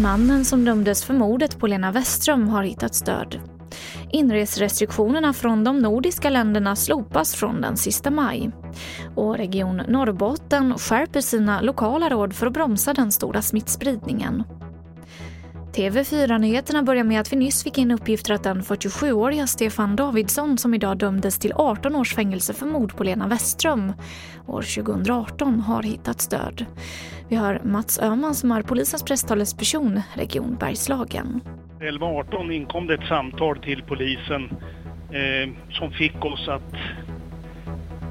Mannen som dömdes för mordet på Lena Westström har hittat stöd. Inresrestriktionerna från de nordiska länderna slopas från den sista maj. Och Region Norrbotten skärper sina lokala råd för att bromsa den stora smittspridningen. TV4-nyheterna börjar med att vi nyss fick in uppgifter att den 47-åriga Stefan Davidsson som idag dömdes till 18 års fängelse för mord på Lena Westström år 2018 har hittats död. Vi har Mats Öhman som är polisens presstalesperson, Region Bergslagen. 11.18 inkom det ett samtal till polisen eh, som fick oss att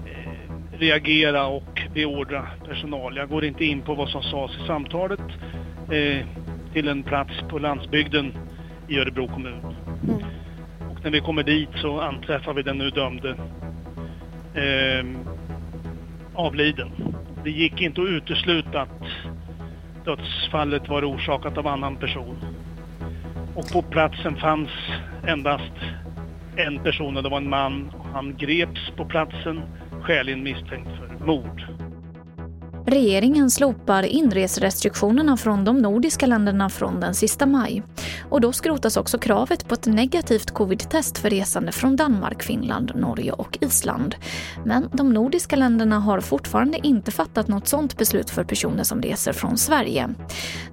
eh, reagera och beordra personal. Jag går inte in på vad som sades i samtalet eh, till en plats på landsbygden i Örebro kommun. Mm. Och när vi kommer dit så anträffar vi den nu dömde eh, avliden. Det gick inte att utesluta att dödsfallet var orsakat av annan person. Och på platsen fanns endast en person och det var en man. Han greps på platsen, skäligen misstänkt för mord. Regeringen slopar inreserestriktionerna från de nordiska länderna från den sista maj. Och då skrotas också kravet på ett negativt covid-test för resande från Danmark, Finland, Norge och Island. Men de nordiska länderna har fortfarande inte fattat något sådant beslut för personer som reser från Sverige.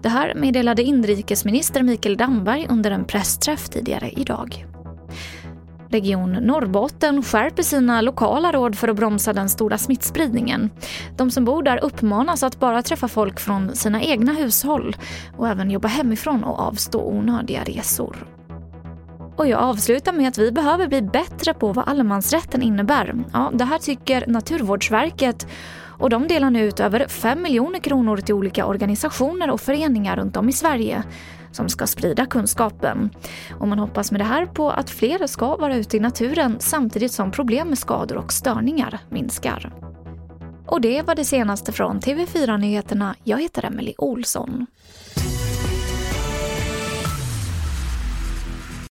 Det här meddelade inrikesminister Mikael Damberg under en pressträff tidigare idag. Region Norrbotten skärper sina lokala råd för att bromsa den stora smittspridningen. De som bor där uppmanas att bara träffa folk från sina egna hushåll och även jobba hemifrån och avstå onödiga resor. Och jag avslutar med att vi behöver bli bättre på vad allemansrätten innebär. Ja, det här tycker Naturvårdsverket och de delar nu ut över 5 miljoner kronor till olika organisationer och föreningar runt om i Sverige som ska sprida kunskapen. Och man hoppas med det här på att fler ska vara ute i naturen samtidigt som problem med skador och störningar minskar. Och det var det senaste från TV4 Nyheterna. Jag heter Emily Olsson.